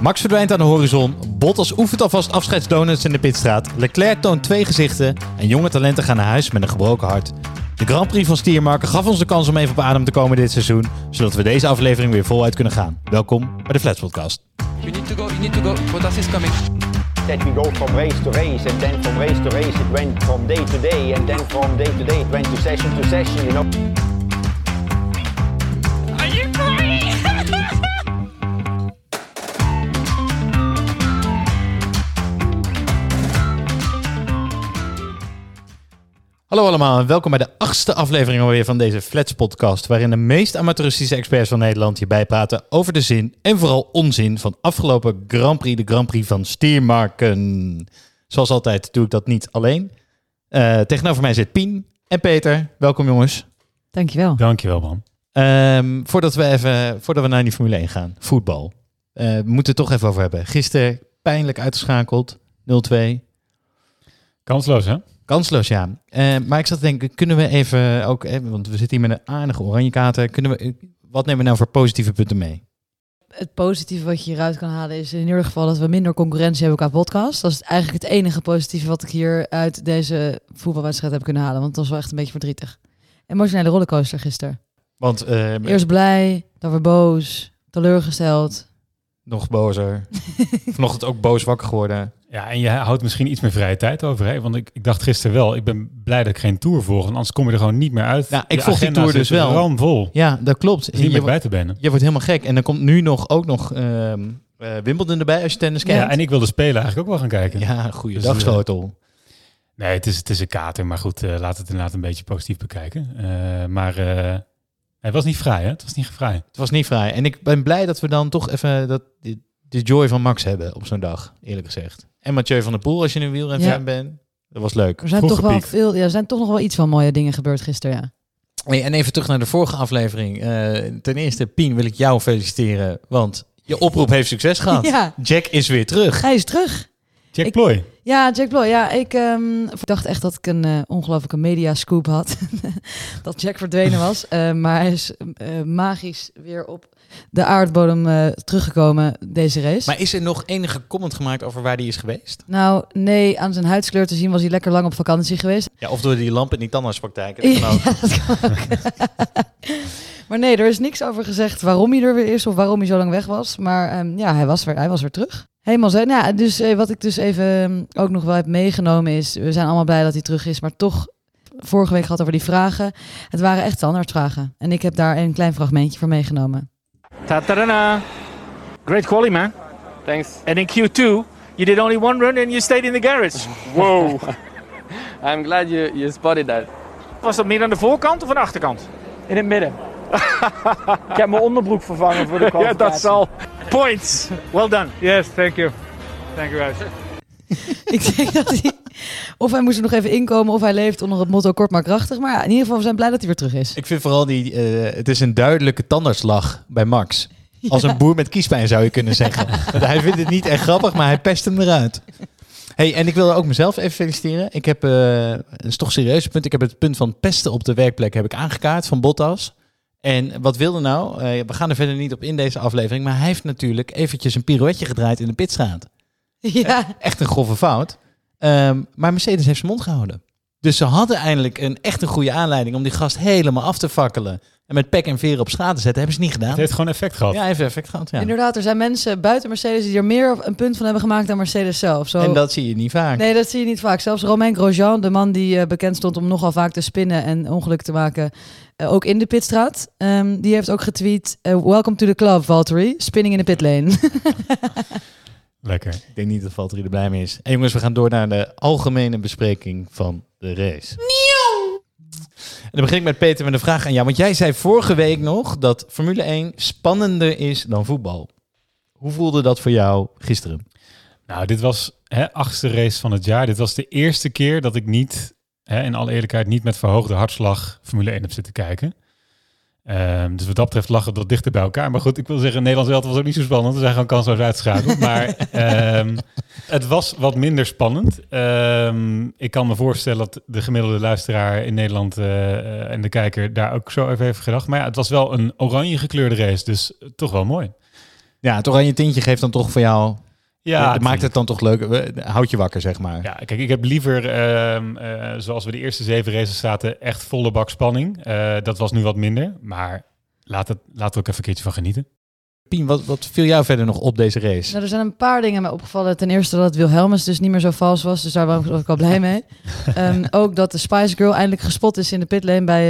Max verdwijnt aan de horizon, Bottas oefent alvast afscheidsdonuts in de pitstraat, Leclerc toont twee gezichten en jonge talenten gaan naar huis met een gebroken hart. De Grand Prix van Stiermarken gaf ons de kans om even op adem te komen dit seizoen, zodat we deze aflevering weer voluit kunnen gaan. Welkom bij de Flats Podcast. You need to go, you need to go. Bottas is coming. that we go from race to race, and then from race to race it went from day to day, and then from day to day it went to session to session, you know. Hallo allemaal en welkom bij de achtste aflevering alweer van deze Flats Podcast, waarin de meest amateuristische experts van Nederland je bijpraten over de zin en vooral onzin van afgelopen Grand Prix, de Grand Prix van Stiermarken. Zoals altijd doe ik dat niet alleen. Eh, tegenover mij zit Pien en Peter. Welkom jongens. Dankjewel. Dankjewel, man. Ehm, voordat we even, voordat we naar die Formule 1 gaan, voetbal. Eh, we moeten het toch even over hebben. Gisteren pijnlijk uitgeschakeld, 0-2. Kansloos, hè? Kansloos, ja. Eh, maar ik zat te denken, kunnen we even ook, eh, want we zitten hier met een aardige oranje kaarten. Kunnen we, eh, wat nemen we nou voor positieve punten mee? Het positieve wat je hieruit kan halen is in ieder geval dat we minder concurrentie hebben qua podcast. Dat is eigenlijk het enige positieve wat ik hier uit deze voetbalwedstrijd heb kunnen halen. Want het was wel echt een beetje verdrietig. Emotionele rollercoaster gisteren. Want eh, Eerst blij, dan weer boos, teleurgesteld. nog bozer. Vanochtend ook boos wakker geworden. Ja, en je houdt misschien iets meer vrije tijd over, hè? Want ik, ik dacht gisteren wel, ik ben blij dat ik geen tour volg, want anders kom je er gewoon niet meer uit. Ja, ik volg die Tour dus wel. ramvol. Ja, dat klopt. Is niet meer bij te benen. je wordt helemaal gek. En dan komt nu nog ook nog eh, Wimbledon erbij als je tennis Ja, kijkt. en ik wilde spelen eigenlijk ook wel gaan kijken. Ja, goede Dus, eh. Nee, het is, het is een kater, maar goed, eh, laat het inderdaad een beetje positief bekijken. Maar het was niet vrij, hè? Het was niet vrij. Het was niet vrij. En ik ben blij dat we dan toch even dat, de joy van Max hebben op zo'n dag, eerlijk gezegd. En Mathieu van der Poel, als je een wielrenfan Ja. bent. Dat was leuk. Er zijn, Vroeg toch wel veel, ja, er zijn toch nog wel iets van mooie dingen gebeurd gisteren, ja. Hey, en even terug naar de vorige aflevering. Eh, ten eerste, Pien, wil ik jou feliciteren, want je oproep heeft succes gehad. Ja, Jack is weer terug. hij is terug. Jack Ik- Ploy. Ja, Jack Bloy. Ja, ik ehm, dacht echt dat ik een eh, ongelofelijke media scoop had. dat Jack verdwenen was. Eh, maar hij is eh, magisch weer op de aardbodem teruggekomen deze race. Maar is er nog enige comment gemaakt over waar hij is geweest? Nou, nee, aan zijn huidskleur te zien was hij lekker lang op vakantie geweest. Ja, of door die lamp in die tandartspraktijk. Dat kan ook. Ja, dat kan ook. maar nee, er is niks over gezegd waarom hij er weer is of waarom hij zo lang weg was. Maar ehm, ja, hij was weer, hij was weer terug. Helemaal zo. Nou, ja, dus eh, wat ik dus even ehm, ook nog wel heb meegenomen is, we zijn allemaal blij dat hij terug is, maar toch vorige week gehad over die vragen. Het waren echt standaardvragen. En ik heb daar een klein fragmentje voor meegenomen. Ta-ta-da-na. Great quality, man. Thanks. And in Q2, you did only one run and you stayed in the garage. Wow. I'm glad you, you spotted that. Was dat meer aan de voorkant of aan de achterkant? In het midden. ik heb mijn onderbroek vervangen voor de Ja, kwalificatie. dat zal. Points. Well done. Yes, thank you. Thank you guys. ik denk dat hij, of hij moest er nog even inkomen of hij leeft onder het motto kort maar krachtig. Maar in ieder geval, we zijn blij dat hij weer terug is. Ik vind vooral die, eh, het is een duidelijke tandartslag bij Max. Als een boer met kiespijn zou je kunnen zeggen. Want hij vindt het niet echt grappig, maar hij pest hem eruit. Hey, en ik wil ook mezelf even feliciteren. Ik heb, eh het is toch een serieus punt, ik heb het punt van pesten op de werkplek heb ik aangekaart van Bottas. En wat wilde nou? Eh, we gaan er verder niet op in deze aflevering, maar hij heeft natuurlijk eventjes een pirouetje gedraaid in de pitstraat. Ja, Echt een grove fout. Ehm, maar Mercedes heeft zijn mond gehouden. Dus ze hadden eindelijk een echt een goede aanleiding om die gast helemaal af te fakkelen. En met pek en veren op straat te zetten. Hebben ze niet gedaan. Het heeft gewoon effect gehad. Ja, heeft effect gehad. Ja. inderdaad, er zijn mensen buiten Mercedes die er meer een punt van hebben gemaakt dan Mercedes zelf. Zo, En dat zie je niet vaak. Nee, dat zie je niet vaak. Zelfs Romain Grosjean, de man die eh, bekend stond om nogal vaak te spinnen en ongeluk te maken, eh, ook in de pitstraat, ehm, die heeft ook getweet: eh, Welcome to the club, Valtteri. Spinning in de pitlane. Lekker. Ik denk niet dat Valtteri er blij mee is. En jongens, we gaan door naar de algemene bespreking van de race. En dan begin ik met Peter met een vraag aan jou. Want jij zei vorige week nog dat Formule 1 spannender is dan voetbal. Hoe voelde dat voor jou gisteren? Nou, dit was hè, achtste race van het jaar. Dit was de eerste keer dat ik niet, hè, in alle eerlijkheid, niet met verhoogde hartslag Formule 1 heb zitten kijken. Ehm, dus wat dat betreft lag het wat dichter bij elkaar. Maar goed, ik wil zeggen, Nederlands Elftal was ook niet zo spannend. We zijn gewoon kansloos uitgeschakeld. maar ehm, het was wat minder spannend. Ehm, ik kan me voorstellen dat de gemiddelde luisteraar in Nederland eh, eh, en de kijker daar ook zo even heeft gedacht. Maar ja, het was wel een oranje gekleurde race, dus toch wel mooi. Ja, het oranje tintje geeft dan toch voor jou... Ja, het maakt het dan toch leuk. Houd je wakker, zeg maar. Ja, kijk, ik heb liever, ehm, eh, zoals we de eerste zeven races zaten, echt volle bak spanning. Eh, dat was nu wat minder, maar laat het, laat er ook even een keertje van genieten. Pien, wat, wat viel jou verder nog op deze race? Nou, er zijn een paar dingen mij opgevallen. Ten eerste dat Wilhelmus dus niet meer zo vals was. Dus daar was ik wel blij mee. Ehm, ook dat de Spice Girl eindelijk gespot is in de pitlane bij,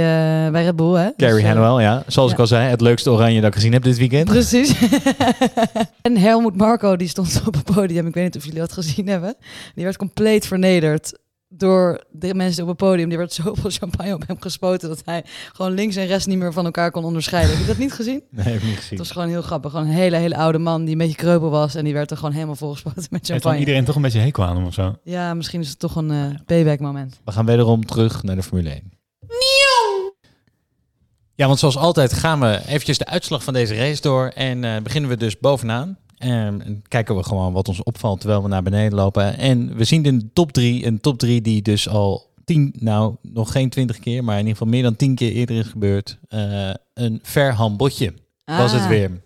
eh, bij Red Bull. Hè? Carrie Dus, eh, ja. Zoals ja. ik al zei, het leukste oranje dat ik gezien heb dit weekend. Precies. en Helmoet Marco, die stond op het podium. Ik weet niet of jullie dat gezien hebben. Die werd compleet vernederd door de mensen op het podium. Die werd zoveel champagne op hem gespoten... dat hij gewoon links en rechts niet meer van elkaar kon onderscheiden. Heb je dat niet gezien? Nee, heb ik niet gezien. Het was gewoon heel grappig. Gewoon een hele, hele oude man die een beetje kreupel was... en die werd er gewoon helemaal volgespoten met Heeft champagne. iedereen toch een beetje hekel aan hem of zo? Ja, misschien is het toch een eh payback moment. We gaan wederom terug naar de Formule 1. Ja, want zoals altijd gaan we eventjes de uitslag van deze race door. En eh, beginnen we dus bovenaan. En, en kijken we gewoon wat ons opvalt terwijl we naar beneden lopen. En we zien in de top 3, een top 3 die dus al tien, nou nog geen twintig keer, maar in ieder geval meer dan tien keer eerder is gebeurd. eh, een verhambotje was het Ah. weer.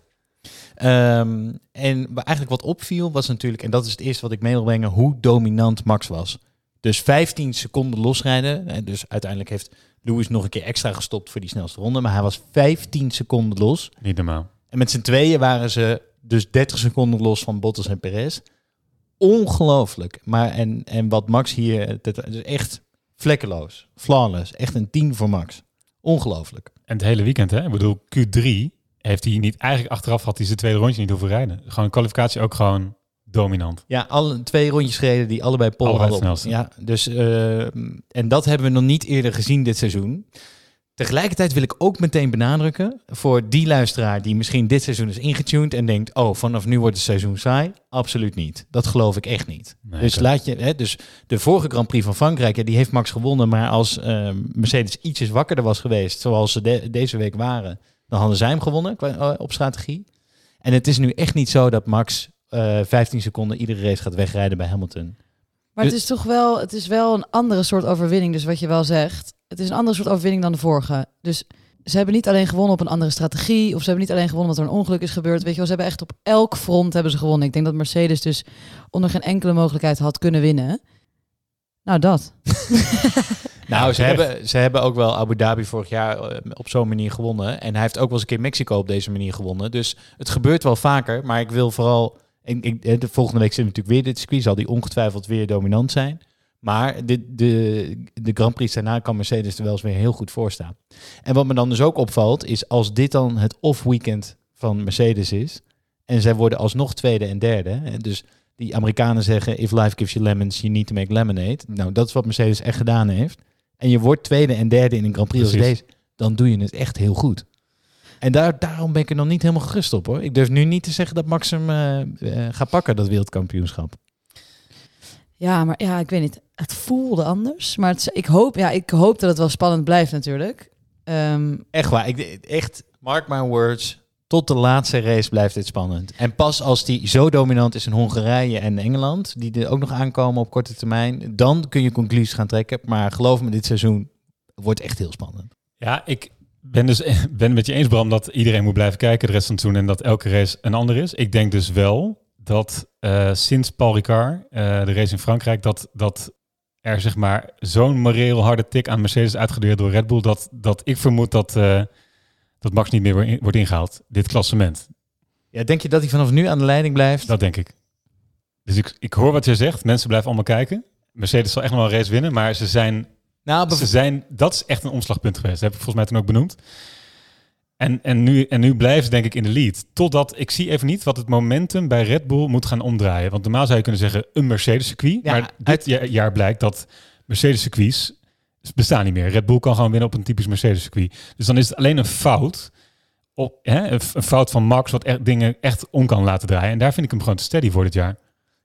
Ehm, en eigenlijk wat opviel was natuurlijk, en dat is het eerste wat ik mee wil brengen, hoe dominant Max was. Dus 15 seconden losrijden. En dus uiteindelijk heeft Lewis nog een keer extra gestopt voor die snelste ronde. Maar hij was 15 seconden los. Niet normaal. En met z'n tweeën waren ze dus 30 seconden los van Bottas en Perez. Ongelooflijk. Maar en, en wat Max hier, dat is echt vlekkeloos. Flawless. Echt een 10 voor Max. Ongelooflijk. En het hele weekend, hè? Ik bedoel, Q3 heeft hij niet... Eigenlijk achteraf had hij zijn tweede rondje niet hoeven rijden. Gewoon kwalificatie ook gewoon dominant. Ja, alle twee rondjes gereden die allebei pol Allebei hadden. op- Ja, dus, eh, en dat hebben we nog niet eerder gezien dit seizoen. Tegelijkertijd wil ik ook meteen benadrukken voor die luisteraar die misschien dit seizoen is ingetuned en denkt, oh, vanaf nu wordt het seizoen saai. Absoluut niet. Dat geloof ik echt niet. Nee, dus laat je, hè, dus de vorige Grand Prix van Frankrijk, ja, die heeft Max gewonnen, maar als eh, Mercedes ietsjes wakkerder was geweest, zoals ze de- deze week waren, dan hadden zij hem gewonnen qua- eh, op strategie. En het is nu echt niet zo dat Max eh 15 seconden iedere race gaat wegrijden bij Hamilton. Maar het is toch wel, het is wel een andere soort overwinning, dus wat je wel zegt. Het is een andere soort overwinning dan de vorige. Dus ze hebben niet alleen gewonnen op een andere strategie, of ze hebben niet alleen gewonnen omdat er een ongeluk is gebeurd. Weet je wel, ze hebben echt op elk front hebben ze gewonnen. Ik denk dat Mercedes dus onder geen enkele mogelijkheid had kunnen winnen. Nou, dat. Nou, ze hebben, ze hebben ook wel Abu Dhabi vorig jaar eh, op zo'n manier gewonnen. En hij heeft ook wel eens een keer Mexico op deze manier gewonnen. Dus het gebeurt wel vaker. Maar ik wil vooral... Ik, ik, de volgende week zit natuurlijk weer dit circuit. Zal die ongetwijfeld weer dominant zijn. Maar de, de, de Grand Prix daarna kan Mercedes er wel eens weer heel goed voor staan. En wat me dan dus ook opvalt, is als dit dan het off-weekend van Mercedes is... en zij worden alsnog tweede en derde... hè, dus die Amerikanen zeggen... if life gives you lemons, you need to make lemonade. Nou, dat is wat Mercedes echt gedaan heeft. En je wordt tweede en derde in een Grand Prix als deze... dan doe je het echt heel goed. En daar, daarom ben ik er nog niet helemaal gerust op, hoor. Ik durf nu niet te zeggen dat Max hem eh, eh, gaat pakken, dat wereldkampioenschap. Ja, maar ja, ik weet niet. Het voelde anders. Maar het, ik, hoop, ja, ik hoop dat het wel spannend blijft natuurlijk. Ehm, Echt waar. Ik, echt, mark my words. Tot de laatste race blijft dit spannend. En pas als die zo dominant is in Hongarije en Engeland, die er ook nog aankomen op korte termijn, dan kun je conclusies gaan trekken. Maar geloof me, dit seizoen wordt echt heel spannend. Ja, ik ben dus ben het met je eens, Bram, dat iedereen moet blijven kijken de rest van het seizoen en dat elke race een ander is. Ik denk dus wel dat eh, sinds Paul Ricard, eh, de race in Frankrijk, dat, dat er zeg maar zo'n moreel harde tik aan Mercedes uitgedeeld door Red Bull, dat, dat ik vermoed dat, eh, dat Max niet meer wordt ingehaald, dit klassement. Ja, denk je dat hij vanaf nu aan de leiding blijft? Dat denk ik. Dus ik, ik hoor wat je zegt, mensen blijven allemaal kijken. Mercedes zal echt nog wel een race winnen, maar ze zijn nou, ze zijn, dat is echt een omslagpunt geweest. Dat heb ik volgens mij toen ook benoemd. En, en, nu, en nu ze denk ik in de lead. Totdat, ik zie even niet wat het momentum bij Red Bull moet gaan omdraaien. Want normaal zou je kunnen zeggen een Mercedes circuit. Ja, maar dit jaar blijkt dat Mercedes circuits bestaan niet meer. Red Bull kan gewoon winnen op een typisch Mercedes circuit. Dus dan is het alleen een fout. Op, hè, een, fout van Max wat echt, dingen echt om kan laten draaien. En daar vind ik hem gewoon te steady voor dit jaar.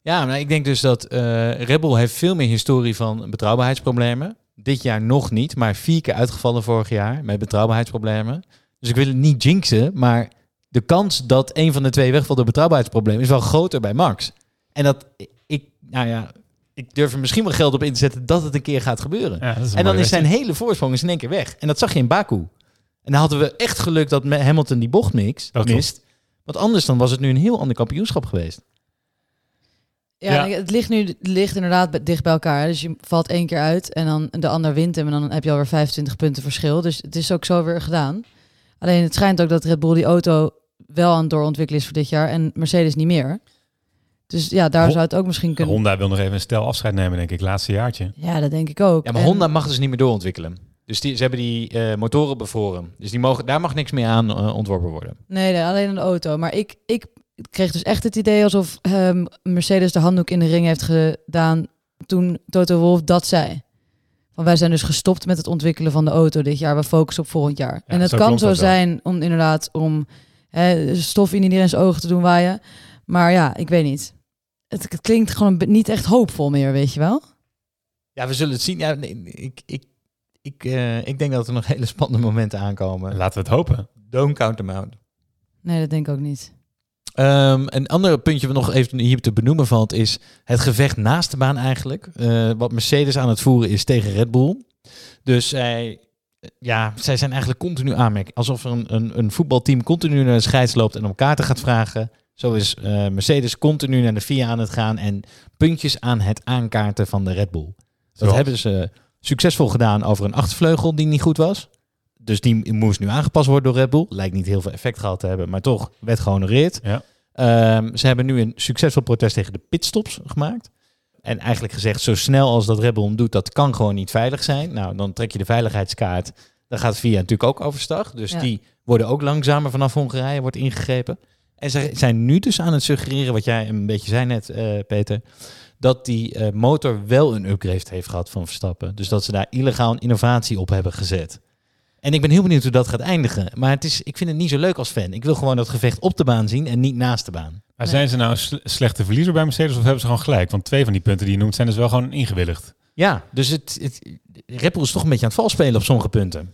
Ja, maar ik denk dus dat eh Red Bull heeft veel meer historie van betrouwbaarheidsproblemen. Dit jaar nog niet, maar vier keer uitgevallen vorig jaar met betrouwbaarheidsproblemen. Dus ik wil het niet jinxen, maar de kans dat een van de twee wegvalt door betrouwbaarheidsproblemen is wel groter bij Max. En dat ik, nou ja, ik durf er misschien wel geld op in te zetten dat het een keer gaat gebeuren. Ja, en dan is zijn hele voorsprong is in één keer weg. En dat zag je in Baku. En dan hadden we echt geluk dat Hamilton die bocht mix, Dat klopt. mist. Want anders dan was het nu een heel ander kampioenschap geweest. Ja, Ja. het ligt nu het ligt inderdaad dicht bij elkaar. Dus je valt één keer uit en dan de ander wint hem. En dan heb je alweer 25 punten verschil. Dus het is ook zo weer gedaan. Alleen het schijnt ook dat Red Bull die auto wel aan het doorontwikkelen is voor dit jaar. En Mercedes niet meer. Dus ja, daar Ho- zou het ook misschien kunnen... Honda wil nog even een stel afscheid nemen, denk ik, laatste jaartje. Ja, dat denk ik ook. Ja, maar En- Honda mag dus niet meer doorontwikkelen. Dus die, ze hebben die eh, motoren bevroren. Dus die mogen, daar mag niks meer aan eh, ontworpen worden. Nee, nee, alleen aan de auto. Maar ik, ik kreeg dus echt het idee alsof ehm, Mercedes de handdoek in de ring heeft gedaan toen Toto Wolff dat zei. Van wij zijn dus gestopt met het ontwikkelen van de auto dit jaar. We focussen op volgend jaar. en het zo kan zo wel. zijn om inderdaad om hè, stof in iedereen's ogen te doen waaien. Maar ja, ik weet niet. Het, het klinkt gewoon niet echt hoopvol meer, weet je wel? Ja, we zullen het zien. Ja, nee, ik, ik, ik, eh, ik denk dat er nog hele spannende momenten aankomen. Laten we het hopen. Don't count them out. Nee, dat denk ik ook niet. Ehm, een ander puntje wat nog even hier te benoemen valt is het gevecht naast de baan eigenlijk. Eh, wat Mercedes aan het voeren is tegen Red Bull. Dus zij, ja, zij zijn eigenlijk continu aanmerking. Alsof er een, een, een voetbalteam continu naar de scheids loopt en om kaarten gaat vragen. Zo is eh, Mercedes continu naar de FIA aan het gaan en puntjes aan het aankaarten van de Red Bull. Dat hebben ze succesvol gedaan over een achtervleugel die niet goed was. Dus die moest nu aangepast worden door Red Bull. Lijkt niet heel veel effect gehad te hebben, maar toch werd gehonoreerd. Ja. Ehm, ze hebben nu een succesvol protest tegen de pitstops gemaakt. En eigenlijk gezegd, zo snel als dat Red Bull hem doet, dat kan gewoon niet veilig zijn. Nou, dan trek je de veiligheidskaart. Dan gaat VIA natuurlijk ook overstag. Dus Ja. die worden ook langzamer vanaf Hongarije, wordt ingegrepen. En ze zijn nu dus aan het suggereren, wat jij een beetje zei net, eh, Peter, dat die eh, motor wel een upgrade heeft gehad van Verstappen. Dus dat ze daar illegaal een innovatie op hebben gezet. En ik ben heel benieuwd hoe dat gaat eindigen. Maar het is, ik vind het niet zo leuk als fan. Ik wil gewoon dat gevecht op de baan zien en niet naast de baan. Maar Nee. zijn ze nou een slechte verliezer bij Mercedes of hebben ze gewoon gelijk? Want twee van die punten die je noemt zijn dus wel gewoon ingewilligd. Ja, dus het, het, Red Bull is toch een beetje aan het vals spelen op sommige punten.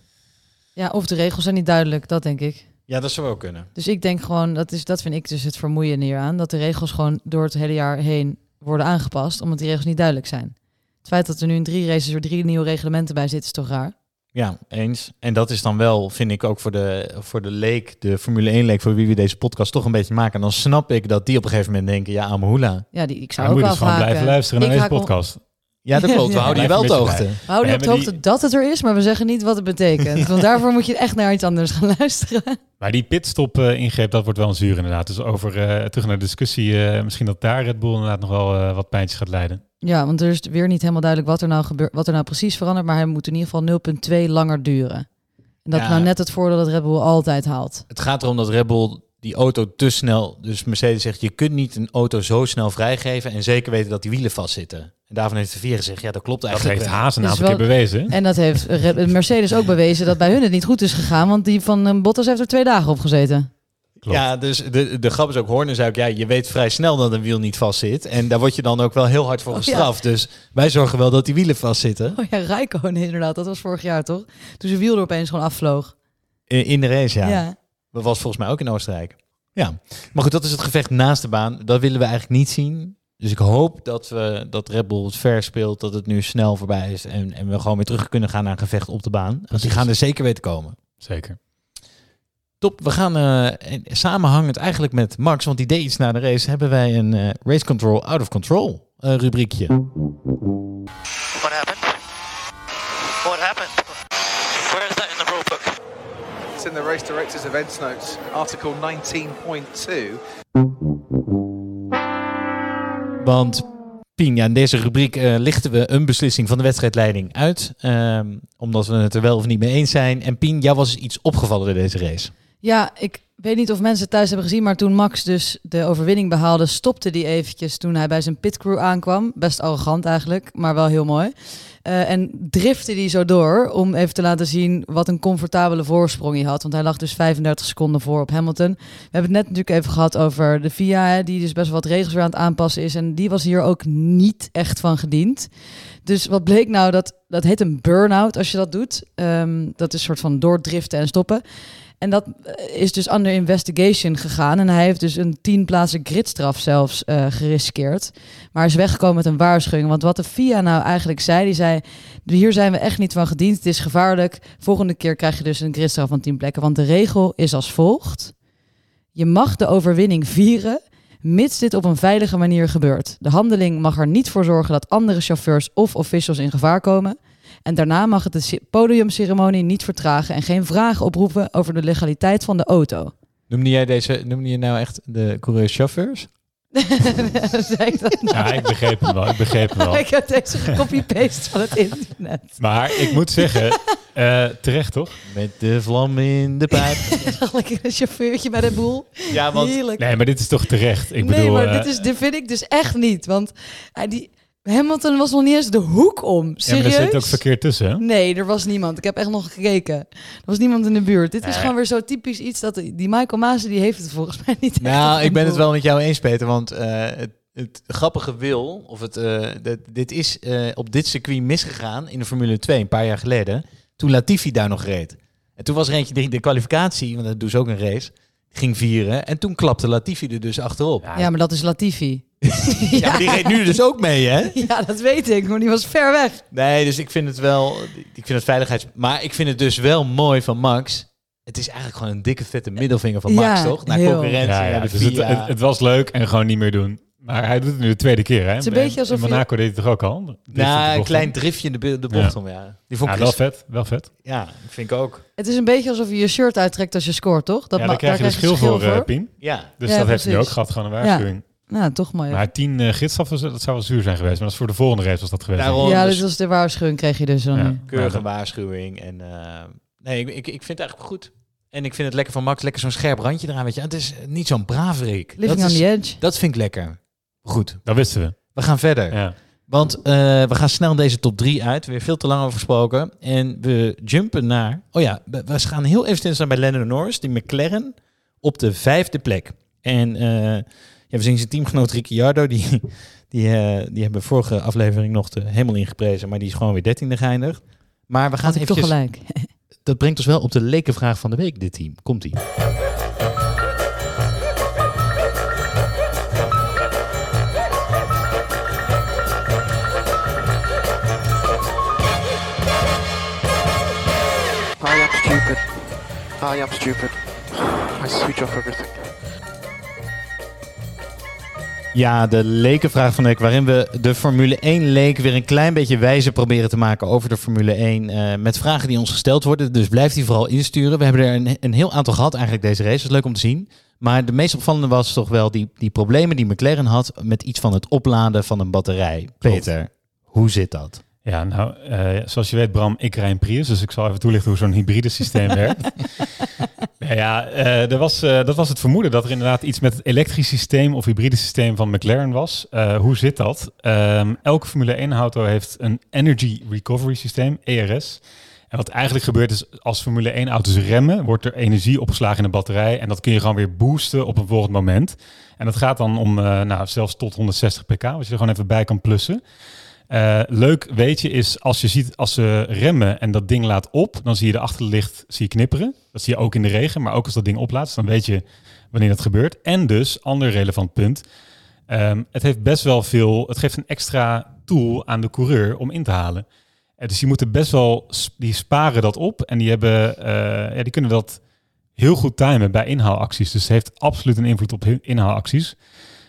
Ja, of de regels zijn niet duidelijk, dat denk ik. Ja, dat zou wel kunnen. Dus ik denk gewoon, dat, is, dat vind ik dus het vermoeiende hieraan, dat de regels gewoon door het hele jaar heen worden aangepast, omdat die regels niet duidelijk zijn. Het feit dat er nu in drie races weer drie nieuwe reglementen bij zitten, is toch raar? Ja, eens. En dat is dan wel, vind ik ook voor de, voor de leek, de Formule 1 leek, voor wie we deze podcast toch een beetje maken. En dan snap ik dat die op een gegeven moment denken, ja, Amahula. Ja, die, ik zou ook moet je wel dus gewoon blijven luisteren naar deze om- podcast. Ja, dat klopt. We Ja. houden je wel op de hoogte. We houden je op de hoogte dat het er is, maar we zeggen niet wat het betekent. Want daarvoor moet je echt naar iets anders gaan luisteren. Maar die pitstop eh, ingreep, dat wordt wel een zuur inderdaad. Dus over, eh, terug naar de discussie, eh, misschien dat daar Red Bull inderdaad nog wel eh, wat pijntjes gaat leiden. Ja, want er is weer niet helemaal duidelijk wat er nou, gebeurt, wat er nou precies verandert, maar hij moet in ieder geval 0,2 langer duren. En dat Ja. is nou net het voordeel dat Red Bull altijd haalt. Het gaat erom dat Red Bull die auto te snel, dus Mercedes zegt, je kunt niet een auto zo snel vrijgeven en zeker weten dat die wielen vastzitten. En daarvan heeft de vier gezegd, ja, dat klopt Dat eigenlijk. heeft wel. Haas een aantal wel- keer bewezen. En dat heeft Mercedes ook bewezen dat bij hun het niet goed is gegaan, want die van eh, Bottas heeft er twee dagen op gezeten. Klopt. Ja, dus de, de grap is ook, Horner zei ook, ja, je weet vrij snel dat een wiel niet vastzit. En daar word je dan ook wel heel hard voor Oh, ja. gestraft. Dus wij zorgen wel dat die wielen vastzitten Oh ja, Rijkonen inderdaad, dat was vorig jaar toch? Toen zijn wiel er opeens gewoon afvloog. in, in de race, ja. ja. Dat was volgens mij ook in Oostenrijk. Ja, maar goed, dat is het gevecht naast de baan. Dat willen we eigenlijk niet zien. Dus ik hoop dat, we, dat Red Bull het ver speelt, dat het nu snel voorbij is en, en we gewoon weer terug kunnen gaan naar een gevecht op de baan. Want die gaan er zeker weten komen. Zeker. Top, we gaan eh, en samenhangend eigenlijk met Max, want die deed iets na de race, hebben wij een eh, Race Control Out of Control eh, rubriekje. What happened? What happened? Where is that in the rule book? It's in the race director's events notes, article 19.2. Want Pien, ja, in deze rubriek eh, lichten we een beslissing van de wedstrijdleiding uit. ehm, omdat we het er wel of niet mee eens zijn. En Pien, jou was iets opgevallen in deze race. Ja, ik weet niet of mensen thuis hebben gezien, maar toen Max dus de overwinning behaalde, stopte die eventjes toen hij bij zijn pitcrew aankwam. Best arrogant eigenlijk, maar wel heel mooi. Eh, en drifte die zo door om even te laten zien wat een comfortabele voorsprong hij had. Want hij lag dus 35 seconden voor op Hamilton. We hebben het net natuurlijk even gehad over de FIA, hè, die dus best wel wat regels weer aan het aanpassen is. En die was hier ook niet echt van gediend. Dus wat bleek nou? Dat, dat heet een burn-out als je dat doet. Ehm, dat is een soort van doordriften en stoppen. En dat eh, is dus under investigation gegaan. En hij heeft dus een tien plaatsen gridstraf zelfs eh, geriskeerd. Maar is weggekomen met een waarschuwing. Want wat de FIA nou eigenlijk zei, die zei... hier zijn we echt niet van gediend, het is gevaarlijk. Volgende keer krijg je dus een gridstraf van 10 plekken. Want de regel is als volgt. Je mag de overwinning vieren, mits dit op een veilige manier gebeurt. De handeling mag er niet voor zorgen dat andere chauffeurs of officials in gevaar komen. En daarna mag het de podiumceremonie niet vertragen en geen vragen oproepen over de legaliteit van de auto. Noemde jij deze, noemde je nou echt de coureurs-chauffeurs? Zei ik dat nou? Ja, ik begreep hem wel. Ik begreep hem wel. Ik heb deze gecopy-paste van het internet. Maar ik moet zeggen, eh, terecht toch? Met de vlam in de pijp. Lekker een chauffeurtje bij de boel. ja, want Heerlijk. Nee, maar dit is toch terecht? Ik nee, bedoel, maar eh, dit, is, dit vind ik dus echt niet. Want hij die, Hamilton was nog niet eens de hoek om. ja, maar Serieus? er zit ook verkeerd tussen. hè? Nee, er was niemand. Ik heb echt nog gekeken. Er was niemand in de buurt. Dit is gewoon weer zo typisch iets dat die Michael Masi die heeft het volgens mij niet. Nou, ik ben het wel met jou eens, Peter. Want eh, het, het grappige wil, of het, eh, dit, dit is eh, op dit circuit misgegaan in de Formule 2 een paar jaar geleden. Toen Latifi daar nog reed. En toen was er eentje die de kwalificatie, want dat doen ze ook een race, ging vieren. En toen klapte Latifi er dus achterop. Ja, Ja, maar dat is Latifi. maar die reed nu dus ook mee, hè? Ja, dat weet ik, maar die was ver weg. Nee, dus ik vind het wel, ik vind het veiligheids... Maar ik vind het dus wel mooi van Max. Het is eigenlijk gewoon een dikke vette middelvinger van Max, Ja, toch? Naar heel. concurrentie, Ja, ja, naar de dus het, FIA. het, het was leuk en gewoon niet meer doen. Maar hij doet het nu de tweede keer, hè? is een beetje alsof In je- Monaco deed hij het toch ook al? De Nou, een klein driftje in de, de bocht Ja. om, ja. Die vond Ja, ik wel res- vet, wel vet. Ja, dat vind ik ook. Het is een beetje alsof je je shirt uittrekt als je scoort, toch? Dat ja, daar krijg je de daar schil voor, eh, Pien. Ja. Dus Ja, dat heeft hij ook gehad, gewoon een waarschuwing. Nou, toch mooi. Maar tien uh, gidsstraffen, dat zou wel zuur zijn geweest. Maar dat is voor de volgende race was dat geweest. Daarom. ja, dus- dus was de waarschuwing kreeg je dus dan Ja. Keurige Ja, waarschuwing. En eh, nee, ik, ik, ik vind het eigenlijk goed. En ik vind het lekker van Max, lekker zo'n scherp randje eraan. Weet je. Het is niet zo'n braverik. Living dat, on is- the edge. dat vind ik lekker. Goed, Dat wisten we. we gaan verder. Ja. Want eh, we gaan snel deze top 3 uit. Weer veel te lang over gesproken. En we jumpen naar... Oh ja, we, we gaan heel even stilstaan bij Lennon Norris. Die McLaren op de vijfde plek. En eh, ja, we zien zijn teamgenoot Ricciardo. Die, die, eh, die hebben vorige aflevering nog de hemel ingeprezen. Maar die is gewoon weer dertiende geëindigd. Maar we gaan ik toch gelijk. Dat brengt ons wel op de lekenvraag van de week, dit team. Komt-ie. I am stupid. I switch off everything. Ja, de lekenvraag van de week, waarin we de Formule 1 leek weer een klein beetje wijzer proberen te maken over de Formule 1. eh, met vragen die ons gesteld worden. Dus blijf die vooral insturen. We hebben er een, een heel aantal gehad eigenlijk deze race. Dat is leuk om te zien. Maar de meest opvallende was toch wel die, die problemen die McLaren had met iets van het opladen van een batterij. Peter, hoe zit dat? Ja, nou, eh, zoals je weet, Bram, ik rij een Prius, dus ik zal even toelichten hoe zo'n hybride systeem werkt. Nou ja, eh, er was, eh, dat was het vermoeden dat er inderdaad iets met het elektrisch systeem of hybride systeem van McLaren was. Hoe zit dat? Ehm, elke Formule 1 auto heeft een Energy Recovery Systeem, ERS. En wat eigenlijk gebeurt is, als Formule 1 auto's remmen, wordt er energie opgeslagen in de batterij. En dat kun je gewoon weer boosten op een volgend moment. En dat gaat dan om nou, zelfs tot 160 pk, wat je er gewoon even bij kan plussen. Eh, leuk weet je is als je ziet als ze remmen en dat ding laat op, dan zie je de achterlicht zie je knipperen. Dat zie je ook in de regen, maar ook als dat ding oplaat, dan weet je wanneer dat gebeurt. En dus, ander relevant punt, ehm, het heeft best wel veel, het geeft een extra tool aan de coureur om in te halen. Eh, dus die moeten best wel, die sparen dat op en die hebben, eh, ja, die kunnen dat heel goed timen bij inhaalacties. Dus het heeft absoluut een invloed op inhaalacties.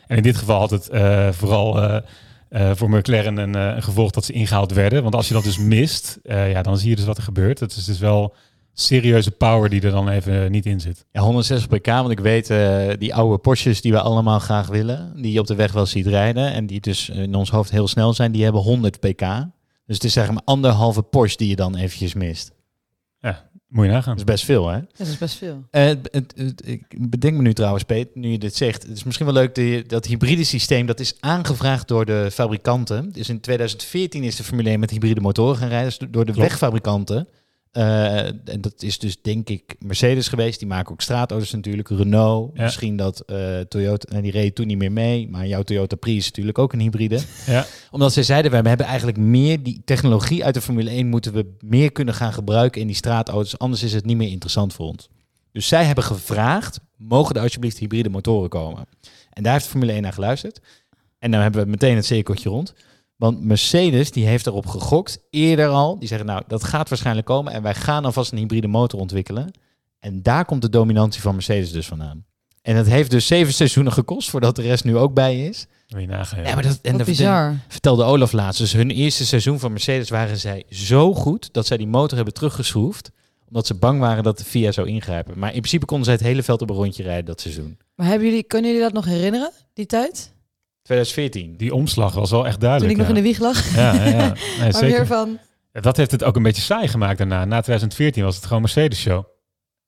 En in dit geval had het vooral eh, voor McLaren een, eh, een gevolg dat ze ingehaald werden. Want als je dat dus mist, eh, ja, dan zie je dus wat er gebeurt. Het is dus wel serieuze power die er dan even niet in zit. Ja, 160 pk, want ik weet die oude Porsches die we allemaal graag willen, die je op de weg wel ziet rijden en die dus in ons hoofd heel snel zijn, die hebben 100 pk. Dus het is zeg maar anderhalve Porsche die je dan eventjes mist. Moet je nagaan. Dat is best veel, hè? Dat is best veel. Eh, het, het- het- ik bedenk me nu trouwens, Peet, nu je dit zegt. Het is misschien wel leuk, die, dat hybride systeem, dat is aangevraagd door de fabrikanten. Dus in 2014 is de Formule 1 met hybride motoren gaan rijden, dus door de Klopt. wegfabrikanten. Eh, en dat is dus denk ik Mercedes geweest. Die maken ook straatauto's natuurlijk. Renault, Ja. misschien dat eh, Toyota, en die reed toen niet meer mee. Maar jouw Toyota Prius is natuurlijk ook een hybride. Ja. Omdat zij zeiden, wij hebben eigenlijk meer die technologie uit de Formule 1 moeten we meer kunnen gaan gebruiken in die straatauto's. Anders is het niet meer interessant voor ons. Dus zij hebben gevraagd, mogen er alsjeblieft hybride motoren komen? En daar heeft Formule 1 naar geluisterd. En dan hebben we meteen het cirkeltje rond. Want Mercedes die heeft erop gegokt, eerder al. Die zeggen, nou, dat gaat waarschijnlijk komen. En wij gaan alvast een hybride motor ontwikkelen. En daar komt de dominantie van Mercedes dus vandaan. En dat heeft dus zeven seizoenen gekost voordat de rest nu ook bij is. Wil je nagaan. Ja, maar dat, en dat bizar. vertelde Olaf laatst. Dus hun eerste seizoen van Mercedes waren zij zo goed dat zij die motor hebben teruggeschroefd. Omdat ze bang waren dat de FIA zou ingrijpen. Maar in principe konden zij het hele veld op een rondje rijden dat seizoen. Maar hebben jullie, kunnen jullie dat nog herinneren, die tijd? 2014. Die omslag was wel echt Toen duidelijk. ik nog in de wieg lag? Ja, ja, ja. Nee, maar zeker. weer van... Dat heeft het ook een beetje saai gemaakt daarna. Na 2014 was het gewoon Mercedes-show.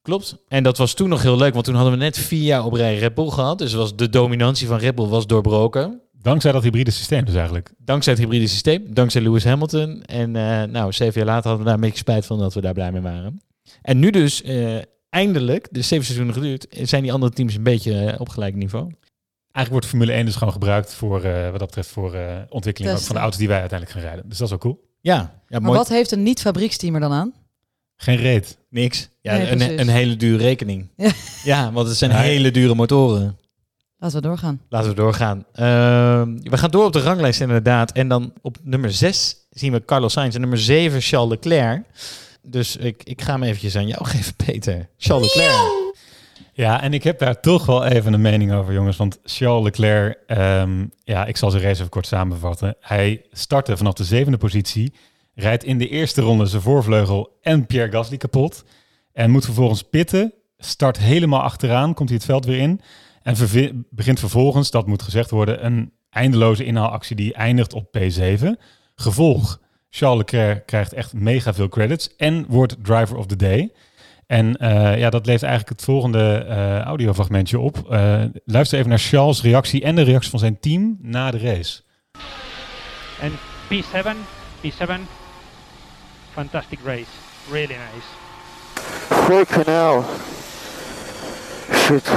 Klopt. En dat was toen nog heel leuk, want toen hadden we net vier jaar op rij Red Bull gehad. Dus was de dominantie van Red Bull was doorbroken. Dankzij dat hybride systeem dus eigenlijk. Dankzij het hybride systeem, dankzij Lewis Hamilton. En eh, nou, zeven jaar later hadden we daar een beetje spijt van dat we daar blij mee waren. En nu dus, eh, eindelijk, de zeven seizoenen geduurd, zijn die andere teams een beetje eh, op gelijk niveau. Eigenlijk wordt Formule 1 dus gewoon gebruikt voor, eh, wat dat betreft, voor eh, ontwikkeling van de auto's die wij uiteindelijk gaan rijden. Dus dat is wel cool. Ja, ja Maar mooi. wat heeft een niet-fabrieksteam er dan aan? Geen reet. Niks. Ja, Nee, een, een hele dure rekening. Ja. Ja, want het zijn hele dure motoren. Laten we doorgaan. Laten we doorgaan. Ehm, we gaan door op de ranglijst inderdaad. En dan op nummer 6 zien we Carlos Sainz en nummer 7 Charles Leclerc. Dus ik, ik ga hem eventjes aan jou geven, Peter. Charles Leclerc. Ja, en ik heb daar toch wel even een mening over, jongens. Want Charles Leclerc, ehm, ja, ik zal zijn race even kort samenvatten. Hij startte vanaf de zevende positie, rijdt in de eerste ronde zijn voorvleugel en Pierre Gasly kapot. En moet vervolgens pitten, start helemaal achteraan, komt hij het veld weer in. En begint vervolgens, dat moet gezegd worden, een eindeloze inhaalactie die eindigt op P7. Gevolg, Charles Leclerc krijgt echt mega veel credits en wordt driver of the day. En eh, ja, dat levert eigenlijk het volgende eh, audiofragmentje op. Eh, luister even naar Charles' reactie en de reactie van zijn team na de race. And P7, P7, fantastic race, really nice. Freaking hell. Shit.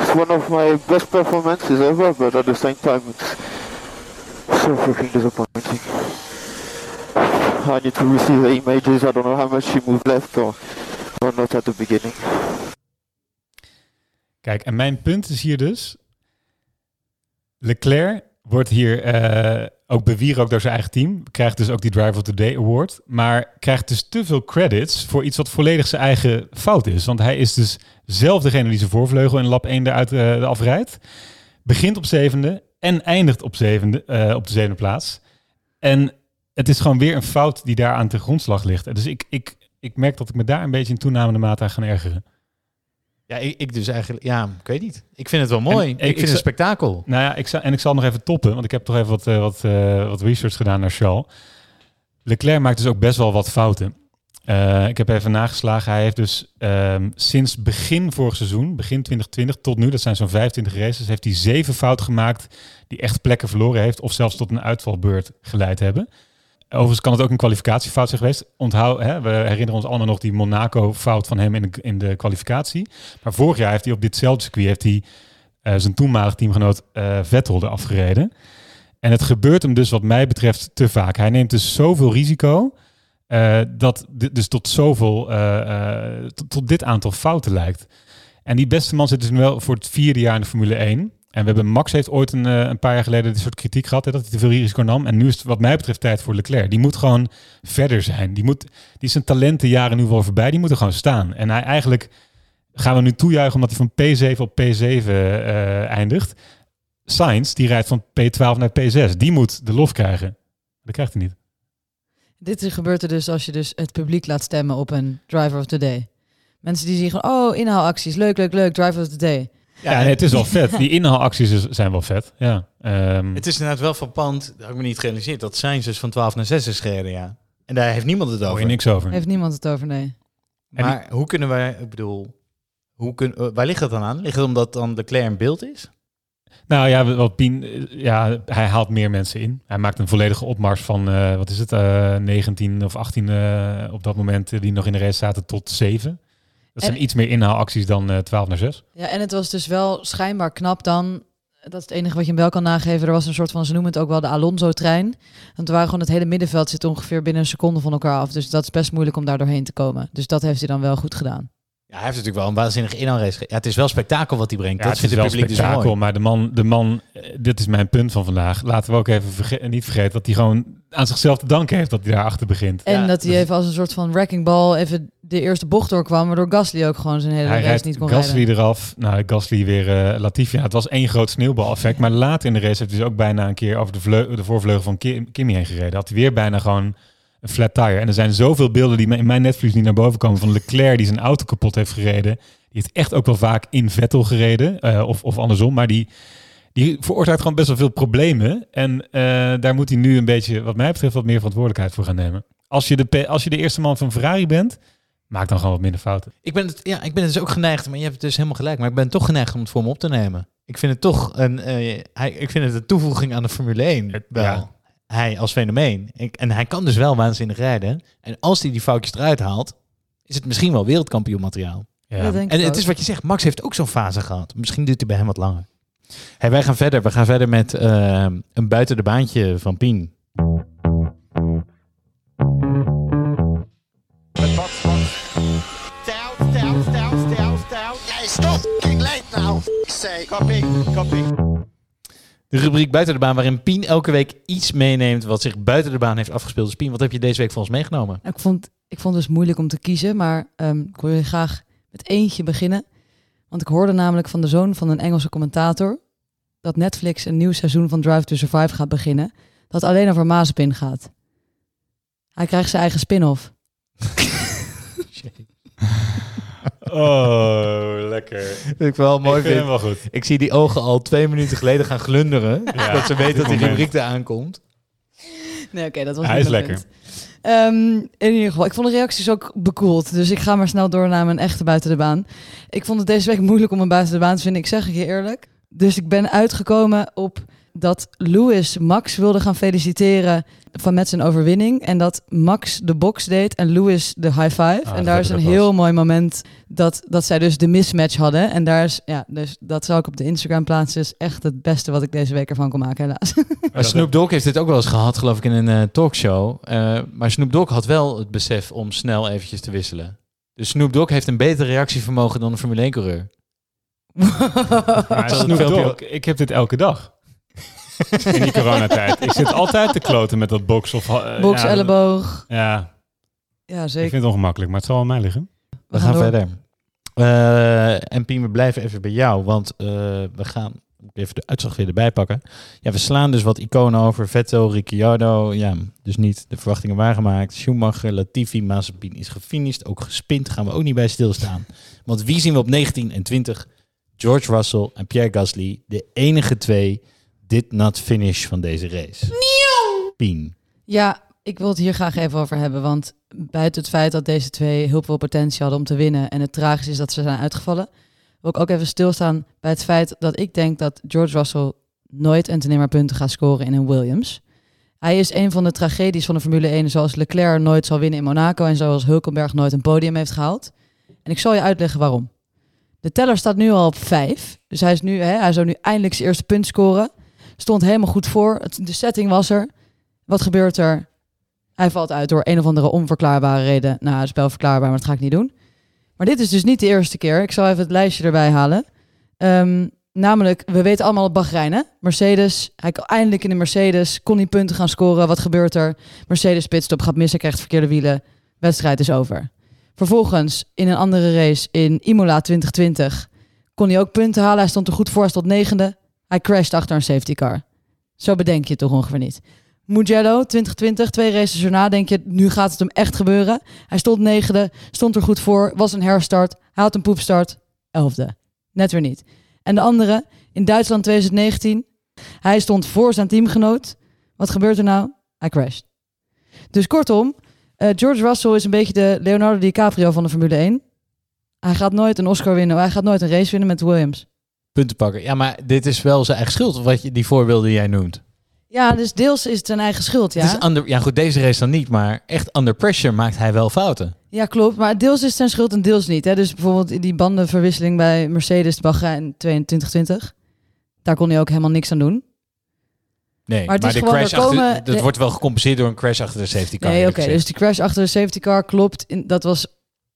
It's one of my best performances ever, but at the same time it's so freaking disappointing. I need to receive the images. I don't know how much she moved left or, not at beginning. Kijk, en mijn punt is hier dus... Leclerc wordt hier eh, ook bewierookt door zijn eigen team. Krijgt dus ook die Driver of the Day Award. Maar krijgt dus te veel credits voor iets wat volledig zijn eigen fout is. Want hij is dus zelf degene die zijn voorvleugel in lap 1 eruit eh, afrijdt. Begint op zevende en eindigt op, zevende, eh, op de zevende plaats. En het is gewoon weer een fout die daar aan ten grondslag ligt. Dus ik, ik, ik merk dat ik me daar een beetje in toenamende mate aan ga ergeren. Ja, ik, ik dus eigenlijk... Ja, ik weet niet. Ik vind het wel mooi. En ik, ik- vind het een spektakel. Nou ja, ik zal, en ik zal nog even toppen, want ik heb toch even wat, eh, wat, eh, wat research gedaan naar Charles. Leclerc maakt dus ook best wel wat fouten. Eh, ik heb even nageslagen. Hij heeft dus ehm, sinds begin vorig seizoen, begin 2020 tot nu, dat zijn zo'n 25 races, heeft hij zeven fouten gemaakt die echt plekken verloren heeft of zelfs tot een uitvalbeurt geleid hebben. Overigens kan het ook een kwalificatiefout zijn geweest. Onthoud, hè, we herinneren ons allemaal nog die Monaco-fout van hem in de, in de kwalificatie. Maar vorig jaar heeft hij op ditzelfde circuit heeft hij, eh, zijn toenmalig teamgenoot eh, Vettel eraf gereden. En het gebeurt hem dus wat mij betreft te vaak. Hij neemt dus zoveel risico eh, dat dit dus tot zoveel, tot dit aantal fouten lijkt. En die beste man zit dus nu wel voor het vierde jaar in de Formule 1. En we hebben Max heeft ooit een, eh, een paar jaar geleden dit soort kritiek gehad, hè, dat hij te veel risico nam. En nu is het wat mij betreft tijd voor Leclerc. Die moet gewoon verder zijn. Die, moet, die zijn talentenjaren nu wel voorbij. Die moeten gewoon staan. En hij eigenlijk gaan we nu toejuichen omdat hij van P7 op P7 eh, eindigt. Sainz, die rijdt van P12 naar P6. Die moet de lof krijgen. Dat krijgt hij niet. Dit gebeurt er dus als je dus het publiek laat stemmen op een driver of the day. Mensen die zeggen, oh, inhaalacties, leuk, leuk, leuk, driver of the day. Ja, nee, het is wel vet. Die inhaalacties zijn wel vet. Ja. Ehm, Het is inderdaad wel van pand, dat heb ik me niet gerealiseerd, dat Sainz dus van 12 naar 6 is gereden, ja. En daar heeft niemand het hoor over. je niks over. Heeft niemand het over, nee. Maar hoe kunnen wij, ik bedoel, hoe kun, eh, waar ligt dat dan aan? Ligt het omdat dan Leclerc in beeld is? Nou ja, wat Pien, eh, ja, hij haalt meer mensen in. Hij maakt een volledige opmars van, eh, wat is het, eh 19 of 18 eh, op dat moment die nog in de race zaten tot 7. Dat zijn En- iets meer inhaalacties dan eh 12 naar 6. Ja, en het was dus wel schijnbaar knap dan. Dat is het enige wat je hem wel kan nageven. Er was een soort van, ze noemen het ook wel de Alonso-trein. Want waren gewoon het hele middenveld zit ongeveer binnen een seconde van elkaar af. Dus dat is best moeilijk om daar doorheen te komen. Dus dat heeft hij dan wel goed gedaan. Ja, hij heeft natuurlijk wel een waanzinnige inhaalrace. Ja, het is wel spektakel wat hij brengt. Ja, dat het is vindt wel het publiek dus spektakel, mooi. maar de man, de man, eh, dit is mijn punt van vandaag. Laten we ook even verge- niet vergeten dat hij gewoon aan zichzelf te danken heeft dat hij daarachter begint. En Ja, dat hij dus- even als een soort van wrecking ball even de eerste bocht doorkwam, waardoor Gasly ook gewoon zijn hele Hij race niet kon Gasly rijden. eraf. Nou, Gasly weer eh Latifi. Ja, het was één groot sneeuwbaleffect. Maar later in de race heeft hij dus ook bijna een keer over de, vleu- de voorvleugel van Kim, Kimmy heen gereden. Had hij weer bijna gewoon een flat tire. En er zijn zoveel beelden die in mijn netvlies niet naar boven komen van Leclerc die zijn auto kapot heeft gereden. Die heeft echt ook wel vaak in Vettel gereden. eh, of, of andersom. Maar die, die veroorzaakt gewoon best wel veel problemen. En eh, daar moet hij nu een beetje, wat mij betreft, wat meer verantwoordelijkheid voor gaan nemen. Als je de, als je de eerste man van Ferrari bent, maak dan gewoon wat minder fouten. Ik ben, het, ja, ik ben het dus ook geneigd, maar je hebt het dus helemaal gelijk. Maar ik ben toch geneigd om het voor me op te nemen. Ik vind het toch een, hij, ik vind het een toevoeging aan de Formule 1. Wel. ja. Hij als fenomeen. Ik, en hij kan dus wel waanzinnig rijden. En als hij die foutjes eruit haalt, is het misschien wel wereldkampioenmateriaal. Ja. Dat denk En ik het ook. is wat je zegt, Max heeft ook zo'n fase gehad. Misschien duurt hij bij hem wat langer. Hey, wij gaan verder. We gaan verder met eh, een buiten de baantje van Pien. Down, down, down, down, down. Hey, stop! Now. Say, copy, copy. De rubriek buiten de baan, waarin Pien elke week iets meeneemt wat zich buiten de baan heeft afgespeeld. Dus Pien, wat heb je deze week voor ons meegenomen? Ik vond, ik vond het dus moeilijk om te kiezen, maar ehm, ik wil je graag met eentje beginnen. Want ik hoorde namelijk van de zoon van een Engelse commentator dat Netflix een nieuw seizoen van Drive to Survive gaat beginnen. Dat alleen over Mazepin gaat. Hij krijgt zijn eigen spin-off. Oh, lekker. Vind ik wel mooi. Ik vind vind. hem wel goed. Ik zie die ogen al twee minuten geleden gaan glunderen. Ja, dat ze weten dat die rubriek eraan komt. Nee, oké, dat was Hij is lekker. Ehm, in ieder geval, ik vond de reacties ook bekoeld. Dus ik ga maar snel door naar mijn echte buiten de baan. Ik vond het deze week moeilijk om een buiten de baan te vinden. Ik zeg het je eerlijk. Dus ik ben uitgekomen op dat Lewis Max wilde gaan feliciteren van met zijn overwinning. En dat Max de box deed en Lewis de high five. Ah, en daar is een was. heel mooi moment dat, dat zij dus de mismatch hadden. En daar is, ja, dus dat zal ik op de Instagram plaatsen. is echt het beste wat ik deze week ervan kon maken, helaas. Maar Snoop Dogg heeft dit ook wel eens gehad, geloof ik, in een eh, talkshow. Eh, maar Snoop Dogg had wel het besef om snel eventjes te wisselen. Dus Snoop Dogg heeft een beter reactievermogen dan een Formule 1-coureur. Maar Snoop Dogg, ik heb dit elke dag. In die coronatijd. Ik zit altijd te kloten met dat box of... eh, Box, ja, elleboog. Ja, Ja, ik zeker. vind het ongemakkelijk, maar het zal aan mij liggen. We, gaan verder. Eh, en Pien, we blijven even bij jou, want eh, we gaan even de uitslag weer erbij pakken. Ja, we slaan dus wat iconen over. Vettel, Ricciardo, ja, dus niet de verwachtingen waargemaakt. Schumacher, Latifi, Mazepin is gefinished, ook gespind. Gaan we ook niet bij stilstaan. Want wie zien we op 19 en 20? George Russell en Pierre Gasly, de enige twee did not finish van deze race. Pien. Ja, ik wil het hier graag even over hebben. Want buiten het feit dat deze twee heel veel potentie hadden om te winnen. en het tragisch is dat ze zijn uitgevallen. wil ik ook even stilstaan bij het feit dat ik denk dat George Russell nooit en ten nimmer punten gaat scoren in een Williams. Hij is een van de tragedies van de Formule 1, zoals Leclerc nooit zal winnen in Monaco en zoals Hulkenberg nooit een podium heeft gehaald. En ik zal je uitleggen waarom. De teller staat nu al op vijf. Dus hij, is nu, hè, hij zou nu eindelijk zijn eerste punt scoren. Stond helemaal goed voor. Het, de setting was er. Wat gebeurt er? Hij valt uit door een of andere onverklaarbare reden. Nou, het is wel verklaarbaar, maar dat ga ik niet doen. Maar dit is dus niet de eerste keer. Ik zal even het lijstje erbij halen. Ehm, namelijk, we weten allemaal Bahrein, hè? Mercedes, hij eindelijk in de Mercedes, kon die punten gaan scoren. Wat gebeurt er? Mercedes pitstop, gaat missen, krijgt verkeerde wielen. Wedstrijd is over. Vervolgens, in een andere race in Imola 2020, kon hij ook punten halen. Hij stond er goed voor, hij stond negende. Hij crasht achter een safety car. Zo bedenk je het toch ongeveer niet. Mugello 2020, twee races erna, denk je, nu gaat het hem echt gebeuren. Hij stond negende, stond er goed voor, was een herstart, had een poepstart, elfde. Net weer niet. En de andere, in Duitsland 2019, hij stond voor zijn teamgenoot. Wat gebeurt er nou? Hij crasht. Dus kortom, eh, George Russell is een beetje de Leonardo DiCaprio van de Formule 1. Hij gaat nooit een Oscar winnen, hij gaat nooit een race winnen met Williams. Punten pakken. Ja, maar dit is wel zijn eigen schuld, wat je, die voorbeelden die jij noemt. Ja, dus deels is het zijn eigen schuld, ja. Het is under, ja, goed, deze race dan niet, maar echt under pressure maakt hij wel fouten. Ja, klopt. Maar deels is het zijn schuld en deels niet. Hè. Dus bijvoorbeeld die bandenverwisseling bij Mercedes Bahrein 2020. Daar kon hij ook helemaal niks aan doen. Nee, Maar maar, het is de gewoon, crash achter, komen- dat de- wordt wel gecompenseerd door een crash achter de safety car. Nee, oké. dus die crash achter de safety car klopt. In, dat was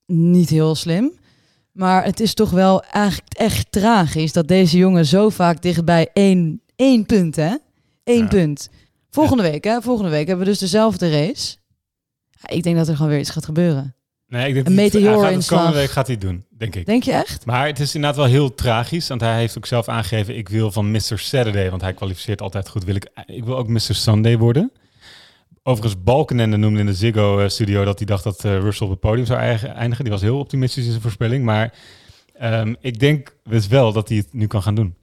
niet heel slim. Maar het is toch wel eigenlijk echt tragisch dat deze jongen zo vaak dichtbij één, één punt, hè? Eén Ja. punt. Volgende week, hè? Volgende week hebben we dus dezelfde race. Ja, ik denk dat er gewoon weer iets gaat gebeuren. Nee, ik denk Een het meteoorinslag. komende week gaat hij doen, denk ik. Denk je echt? Maar het is inderdaad wel heel tragisch, want hij heeft ook zelf aangegeven... ik wil van Mr. Saturday, want hij kwalificeert altijd goed... wil ik, ik wil ook Mr. Sunday worden. Overigens, Balkenende noemde in de Ziggo-studio... dat hij dacht dat eh, Russell op het podium zou eindigen. Die was heel optimistisch in zijn voorspelling. Maar ehm, ik denk dus wel dat hij het nu kan gaan doen.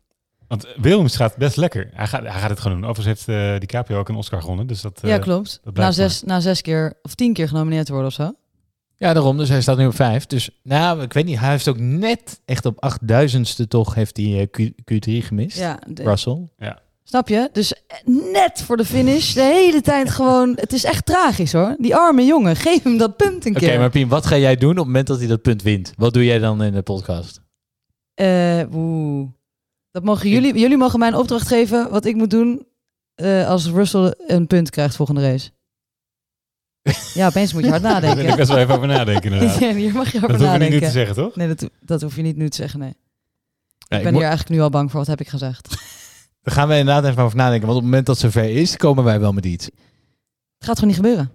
Want Williams gaat best lekker. Hij gaat, hij gaat het gewoon doen. Overigens heeft eh DiCaprio ook een Oscar gewonnen. Dus dat, eh, ja, klopt. dat Na zes, na zes keer of tien keer genomineerd te worden of zo. Ja, daarom. Dus hij staat nu op vijf. Dus nou, ik weet niet. Hij heeft ook net echt op 8000ste toch heeft hij eh, Q, Q3 gemist. Ja, de- Russell. Ja. Snap je? Dus net voor de finish, de hele tijd gewoon... Het is echt tragisch hoor. Die arme jongen, geef hem dat punt een Oké, keer. maar Pien, wat ga jij doen op het moment dat hij dat punt wint? Wat doe jij dan in de podcast? Eh, oeh. Dat mogen jullie, jullie mogen mij een opdracht geven wat ik moet doen eh, als Russell een punt krijgt volgende race. Ja, opeens moet je hard nadenken. Daar wil ik best wel even over nadenken, inderdaad. Ja, hier mag je over Dat hoef je niet nadenken. nu te zeggen, toch? Nee, dat, dat hoef je niet nu te zeggen, nee. Ja, ik ben mo- hier eigenlijk nu al bang voor. Wat heb ik gezegd? Daar gaan we inderdaad even over nadenken. Want op het moment dat het zover is, komen wij wel met iets. Het gaat gewoon niet gebeuren.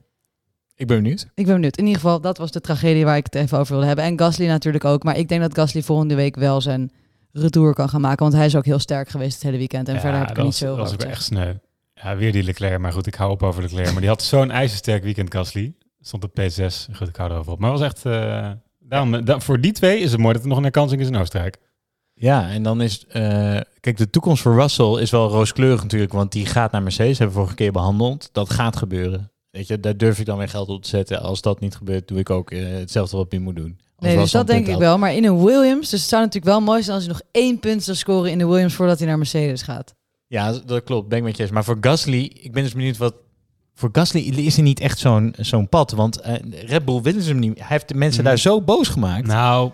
Ik ben benieuwd. Ik ben benieuwd. In ieder geval, dat was de tragedie waar ik het even over wilde hebben. En Gasly natuurlijk ook. Maar ik denk dat Gasly volgende week wel zijn retour kan gaan maken. Want hij is ook heel sterk geweest het hele weekend. En verder heb ik er niet was, zo dat was ook echt sneu. Ja, weer die Leclerc. Maar goed, ik hou op over Leclerc. Maar die had zo'n ijzersterk weekend, Gasly. Stond op P6. Goed, ik hou erover op. Maar het was echt... eh, daarom, da- voor die twee is het mooi dat er nog een herkansing is in Oostenrijk. Ja, en dan is... eh, kijk, de toekomst voor Russell is wel rooskleurig natuurlijk. Want die gaat naar Mercedes. Hebben we vorige keer behandeld. Dat gaat gebeuren. Weet je, daar durf ik dan weer geld op te zetten. Als dat niet gebeurt, doe ik ook eh, hetzelfde wat Pien moet doen. Als Nee, dus dat denk ik wel. Maar in een Williams, dus het zou natuurlijk wel mooi zijn als hij nog één punt zou scoren in de Williams voordat hij naar Mercedes gaat. Ja, dat klopt. Ben ik met je eens. Maar voor Gasly, ik ben dus benieuwd wat... Voor Gasly is er niet echt zo'n zo'n pad. Want eh, Red Bull willen ze hem niet. Hij heeft de mensen Mhm. daar zo boos gemaakt. Nou,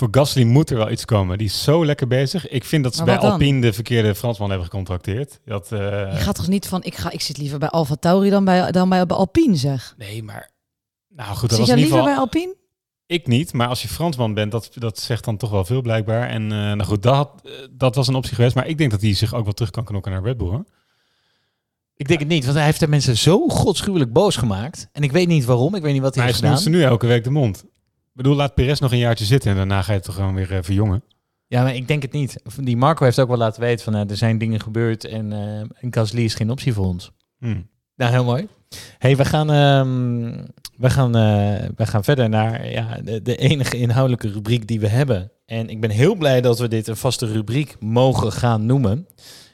voor Gasly moet er wel iets komen. Die is zo lekker bezig. Ik vind dat ze bij dan? Alpine de verkeerde Fransman hebben gecontracteerd. Dat, eh, Je gaat toch niet van, ik, ga, ik zit liever bij Alfa Tauri dan bij, dan bij, bij Alpine, zeg. Nee, maar... Nou goed, dat Zit was jij in liever ieder bij geval... Alpine? Ik niet, maar als je Fransman bent, dat, dat zegt dan toch wel veel blijkbaar. En eh, nou goed, dat, had- eh, dat was een optie geweest. Maar ik denk dat hij zich ook wel terug kan knokken naar Red Bull. Hoor. Ik denk het niet, want hij heeft de mensen zo godschuwelijk boos gemaakt. En ik weet niet waarom. Ik weet niet wat hij Maar hij heeft snoest gedaan. ze nu elke week de mond. Ik bedoel, laat Perez nog een jaartje zitten en daarna ga je het toch gewoon weer eh, verjongen. Ja, maar ik denk het niet. Die Marco heeft ook wel laten weten van... eh, er zijn dingen gebeurd en, en Gasly is geen optie voor ons. Hmm. Nou, heel mooi. hey, we gaan, ehm, we gaan, we gaan verder naar ja, de, de enige inhoudelijke rubriek die we hebben. En ik ben heel blij dat we dit een vaste rubriek mogen gaan noemen.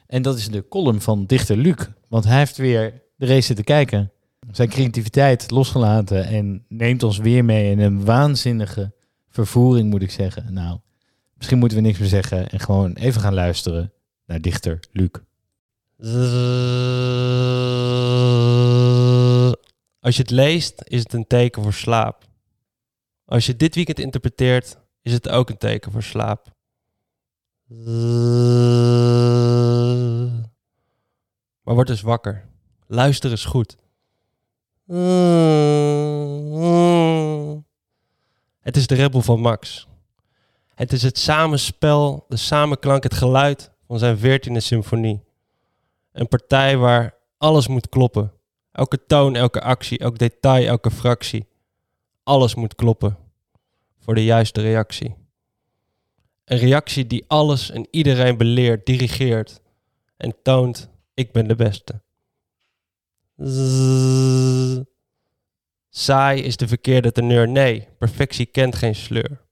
En dat is de column van dichter Luc. Want hij heeft weer de race zitten kijken. Zijn creativiteit losgelaten en neemt ons weer mee in een waanzinnige vervoering, moet ik zeggen. Nou, misschien moeten we niks meer zeggen en gewoon even gaan luisteren naar dichter Luc. Als je het leest, is het een teken voor slaap. Als je dit weekend interpreteert, is het ook een teken voor slaap. Maar word dus wakker. Luister eens goed. Het is de rebel van Max. Het is het samenspel, de samenklank, het geluid van zijn veertiende symfonie. Een partij waar alles moet kloppen. Elke toon, elke actie, elk detail, elke fractie. Alles moet kloppen voor de juiste reactie. Een reactie die alles en iedereen beleert, dirigeert en toont: ik ben de beste. Zzz. Saai is de verkeerde teneur. Nee, perfectie kent geen sleur.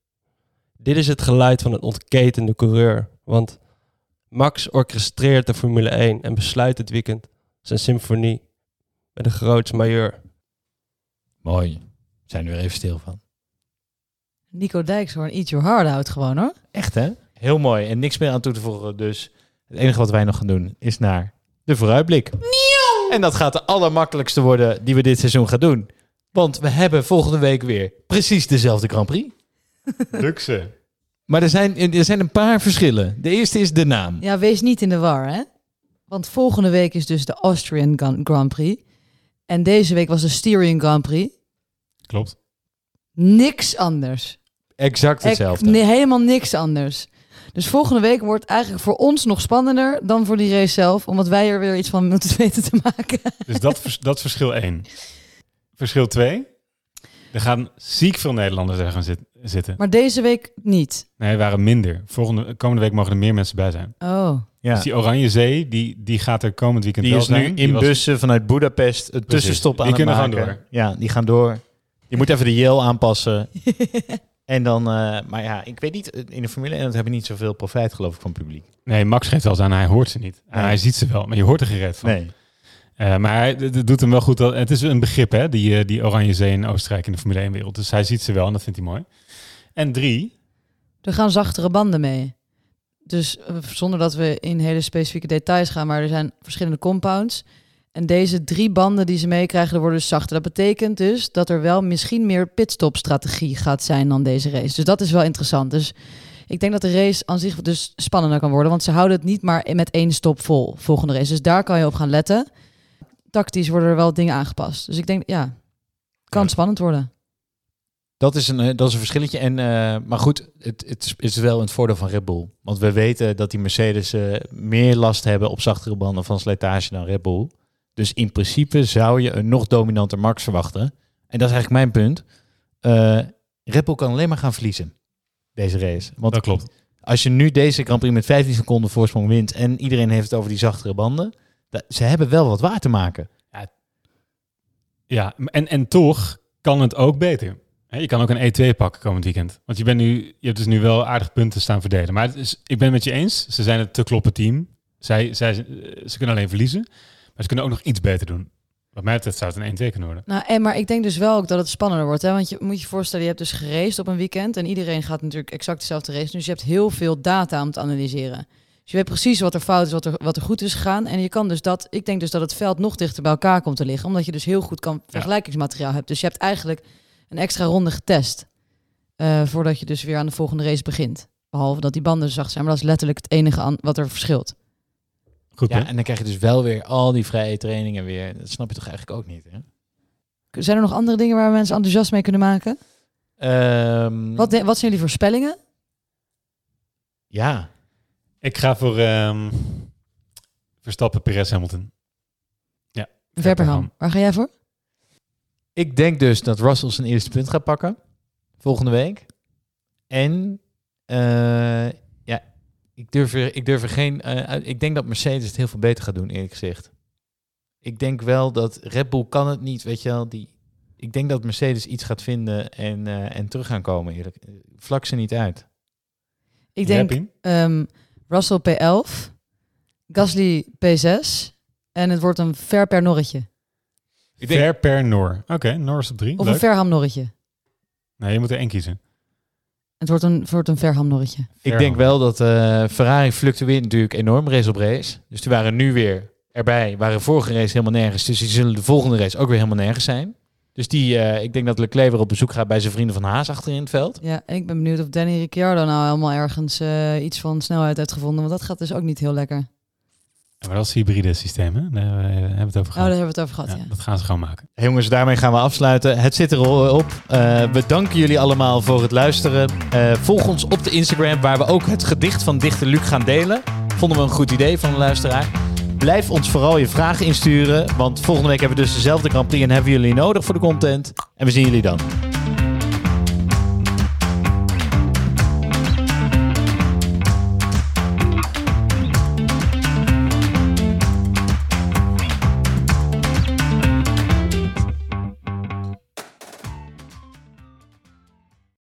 Dit is het geluid van een ontketende coureur. Want Max orchestreert de Formule 1 en besluit het weekend zijn symfonie met een groots majeur. Mooi. Zijn er weer even stil van. Nico Dijkshoorn, eat your heart out gewoon hoor. Echt hè? Heel mooi. En niks meer aan toe te voegen. Dus het enige wat wij nog gaan doen is naar de vooruitblik. En dat gaat de allermakkelijkste worden die we dit seizoen gaan doen. Want we hebben volgende week weer precies dezelfde Grand Prix. Luxe. Maar er zijn, er zijn een paar verschillen. De eerste is de naam. Ja, wees niet in de war hè. Want volgende week is dus de Austrian Grand Prix. En deze week was de Styrian Grand Prix. Klopt. Niks anders. Exact hetzelfde. nee, helemaal niks anders. Dus volgende week wordt eigenlijk voor ons nog spannender dan voor die race zelf. Omdat wij er weer iets van moeten weten te maken. Dus dat, dat is verschil 1. Verschil 2. Er gaan ziek veel Nederlanders er gaan zit- zitten. Maar deze week niet. Nee, er waren minder. Volgende, komende week mogen er meer mensen bij zijn. Oh. Ja. Dus die Oranje Zee, die, die gaat er komend weekend Die wel is nu zijn. Die in was- bussen vanuit Budapest het tussenstop aan Die het kunnen maken. door. Ja, die gaan door. Je moet even de Yale aanpassen. en dan, eh, maar ja, ik weet niet, in de Formule 1 hebben niet zoveel profijt geloof ik van het publiek. Nee, Max geeft wel eens aan, hij hoort ze niet. En Nee. hij ziet ze wel, maar je hoort er gered van. Nee. Eh, maar hij, het doet hem wel goed. Dat, het is een begrip, hè, die, eh, die Oranje Zee in Oostenrijk in de Formule 1-wereld. Dus hij ziet ze wel en dat vindt hij mooi. En drie, Er gaan zachtere banden mee. Dus eh, zonder dat we in hele specifieke details gaan, maar er zijn verschillende compounds. En deze drie banden die ze meekrijgen, worden dus zachter. Dat betekent dus dat er wel misschien meer pitstop-strategie gaat zijn dan deze race. Dus dat is wel interessant. Dus ik denk dat de race aan zich dus spannender kan worden. Want ze houden het niet maar met één stop vol, volgende race. Dus daar kan je op gaan letten. Tactisch worden er wel dingen aangepast. Dus ik denk, ja, kan spannend worden. Dat is een, eh, dat is een verschilletje. En, eh, maar goed, het, het is- wel in het voordeel van Red Bull. Want we weten dat die Mercedes eh, meer last hebben op zachtere banden van slijtage dan Red Bull. Dus in principe zou je een nog dominanter Max verwachten. En dat is eigenlijk mijn punt. Eh, Red Bull kan alleen maar gaan verliezen, deze race. Want dat klopt. als je nu deze Grand Prix met 15 seconden voorsprong wint... en iedereen heeft het over die zachtere banden... ze hebben wel wat waar te maken. Ja, en, en toch kan het ook beter. Hè, Je kan ook een E2 pakken komend weekend. Want je, bent nu, je hebt dus nu wel aardig punten staan verdelen. Maar het is, ik ben het met je eens. Ze zijn het te kloppen team. Zij, zij, eh, ze kunnen alleen verliezen. Maar ze kunnen ook nog iets beter doen. Wat mij betreft zou het een 1-2 kunnen worden. Nou, en, maar ik denk dus wel ook dat het spannender wordt. Hè? Want je moet je voorstellen, je hebt dus geraced op een weekend. En iedereen gaat natuurlijk exact dezelfde race. Dus je hebt heel veel data om te analyseren. Dus je weet precies wat er fout is, wat er, wat er goed is gegaan. En je kan dus dat, ik denk dus dat het veld nog dichter bij elkaar komt te liggen. Omdat je dus heel goed kan vergelijkingsmateriaal hebt. Dus je hebt eigenlijk een extra ronde getest. eh, voordat je dus weer aan de volgende race begint. Behalve dat die banden zacht zijn. Maar dat is letterlijk het enige aan, wat er verschilt. Goed, ja, en dan krijg je dus wel weer al die vrije trainingen weer. Dat snap je toch eigenlijk ook niet, hè? Zijn er nog andere dingen waar mensen enthousiast mee kunnen maken? Ehm, Wat, de- wat zijn jullie voorspellingen? Ja. Ik ga voor ehm, Verstappen, Perez, Hamilton. Ja. Verperham. Waar ga jij voor? Ik denk dus dat Russell zijn eerste punt gaat pakken volgende week. En eh, ja, ik durf er, ik durf er geen. eh, uit- ik denk dat Mercedes het heel veel beter gaat doen, eerlijk gezegd. Ik denk wel dat Red Bull kan het niet, weet je wel. Die, ik denk dat Mercedes iets gaat vinden en, eh, en terug gaan komen. Eerlijk. Vlak ze niet uit. Ik denk ehm, Russell P11, Gasly P6 en het wordt een ver per Norretje. Ver per Noor. Oké, Noor is op drie. Of Leuk. een Verham Norretje. Nee, je moet er één kiezen. Het wordt een, het wordt een Verham Norretje. Ik denk wel dat eh, Ferrari fluctueert natuurlijk enorm race op race. Dus die waren nu weer erbij, waren vorige race helemaal nergens. Dus die zullen de volgende race ook weer helemaal nergens zijn. Dus die, eh, ik denk dat Leclerc weer op bezoek gaat bij zijn vrienden van Haas achterin het veld. Ja, en ik ben benieuwd of Danny Ricciardo nou helemaal ergens eh, iets van snelheid heeft gevonden. Want dat gaat dus ook niet heel lekker. Maar dat is hybride systeem, hè? Daar eh, hebben we het over Oh, gehad. daar hebben we het over gehad, ja. Dat gaan ze gewoon maken. Hey, jongens, daarmee gaan we afsluiten. Het zit erop. Eh we danken jullie allemaal voor het luisteren. Eh, volg ons op de Instagram, waar we ook het gedicht van Dichter Luc gaan delen. Vonden we een goed idee van de luisteraar. Blijf ons vooral je vragen insturen, want volgende week hebben we dus dezelfde Grand Prix en hebben we jullie nodig voor de content. En we zien jullie dan.